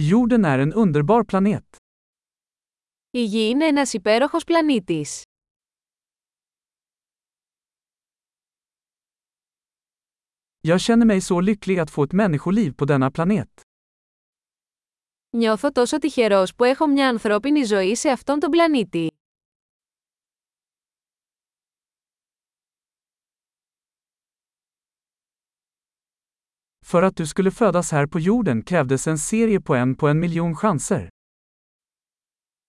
Jorden är en underbar planet. Η Γη είναι ένας υπέροχος πλανήτης. Jag känner mig så lycklig att få ett människoliv på denna planet. Νιώθω τόσο τυχερός που έχω μια ανθρώπινη ζωή σε αυτόν τον πλανήτη. För att du skulle födas här på jorden krävdes en serie på en på en miljon chanser.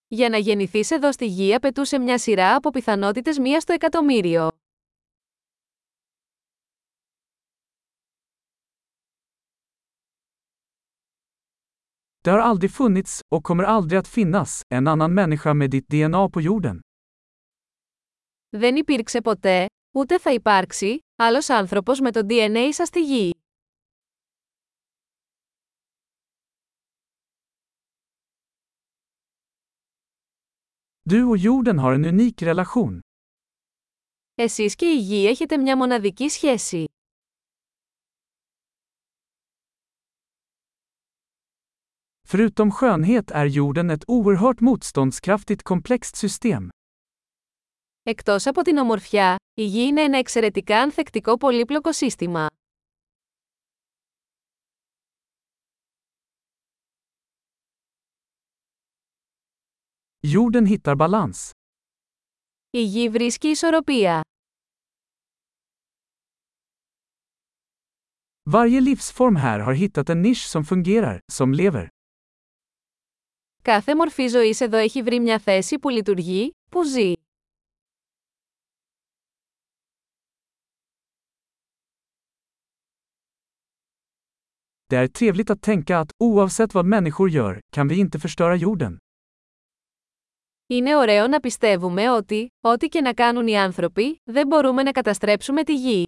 Για να γεννηθείς εδώ στη Γη απαιτούσε μια σειρά από πιθανότητες μία στο εκατομμύριο. Det har aldrig funnits, och kommer aldrig att finnas, en annan människa med ditt DNA på jorden. Δεν υπήρξε ποτέ, ούτε θα υπάρξει, άλλος άνθρωπος με το DNA σας στη Γη. Du och jorden har en unik relation. Εσείς και η Γη έχετε μια μοναδική σχέση. Förutom skönhet är jorden ett oerhört motståndskraftigt komplext system. Εκτός από την ομορφιά, η Γη είναι ένα εξαιρετικά ανθεκτικό πολύπλοκο σύστημα. Jorden hittar balans. Η Γη βρίσκει ισορροπία. Varje livsform här har hittat en nisch som fungerar, som lever. Κάθε μορφή ζωής εδώ έχει βρει μια θέση που λειτουργεί, που ζει. Det är trevligt att tänka att, oavsett vad människor gör, kan vi inte förstöra jorden. Είναι ωραίο να πιστεύουμε ότι, ό,τι και να κάνουν οι άνθρωποι, δεν μπορούμε να καταστρέψουμε τη Γη.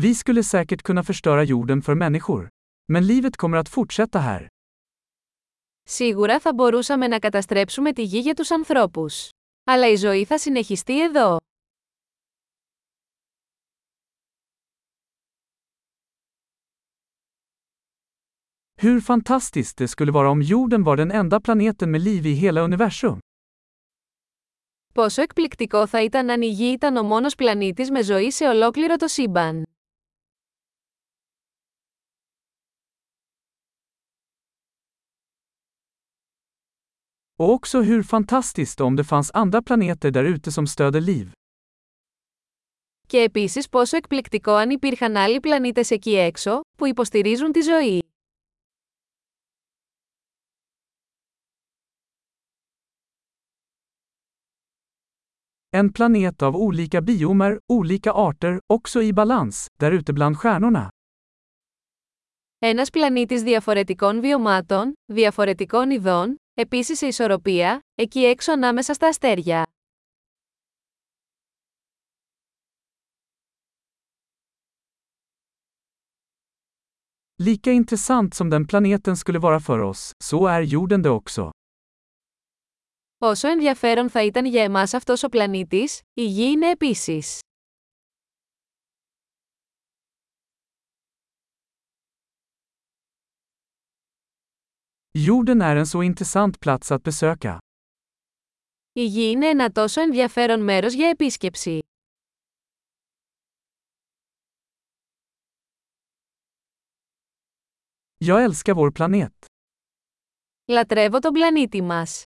Vi skulle säkert kunna förstöra jorden för människor. Men livet kommer att fortsätta här. Σίγουρα θα μπορούσαμε να καταστρέψουμε τη Γη για τους ανθρώπους. Αλλά η ζωή θα συνεχιστεί εδώ. Hur fantastiskt det skulle vara om jorden var den enda planeten med liv i hela universum. Πόσο εκπληκτικό θα ήταν αν η Γη ήταν ο μόνος πλανήτης με ζωή σε ολόκληρο το σύμπαν. Och också hur fantastiskt om det fanns andra planeter där ute som stöder liv. Και επίσης πόσο εκπληκτικό αν υπήρχαν άλλοι πλανήτες εκεί έξω, που υποστηρίζουν τη ζωή. En planet av olika biomer, olika arter, också i balans, där ute bland stjärnorna. Ένας πλανήτης διαφορετικών βιωμάτων, διαφορετικών ειδών, επίσης σε ισορροπία, εκεί έξω ανάμεσα στα αστέρια. Lika intressant som den planeten skulle vara för oss, så är jorden det också. Όσο ενδιαφέρον θα ήταν για εμάς αυτός ο πλανήτης, η Γη είναι επίσης. Jorden är en så intressant plats att besöka. Η Γη είναι ένα τόσο ενδιαφέρον μέρος για επίσκεψη. Jag älskar vår planet. Λατρεύω τον πλανήτη μας.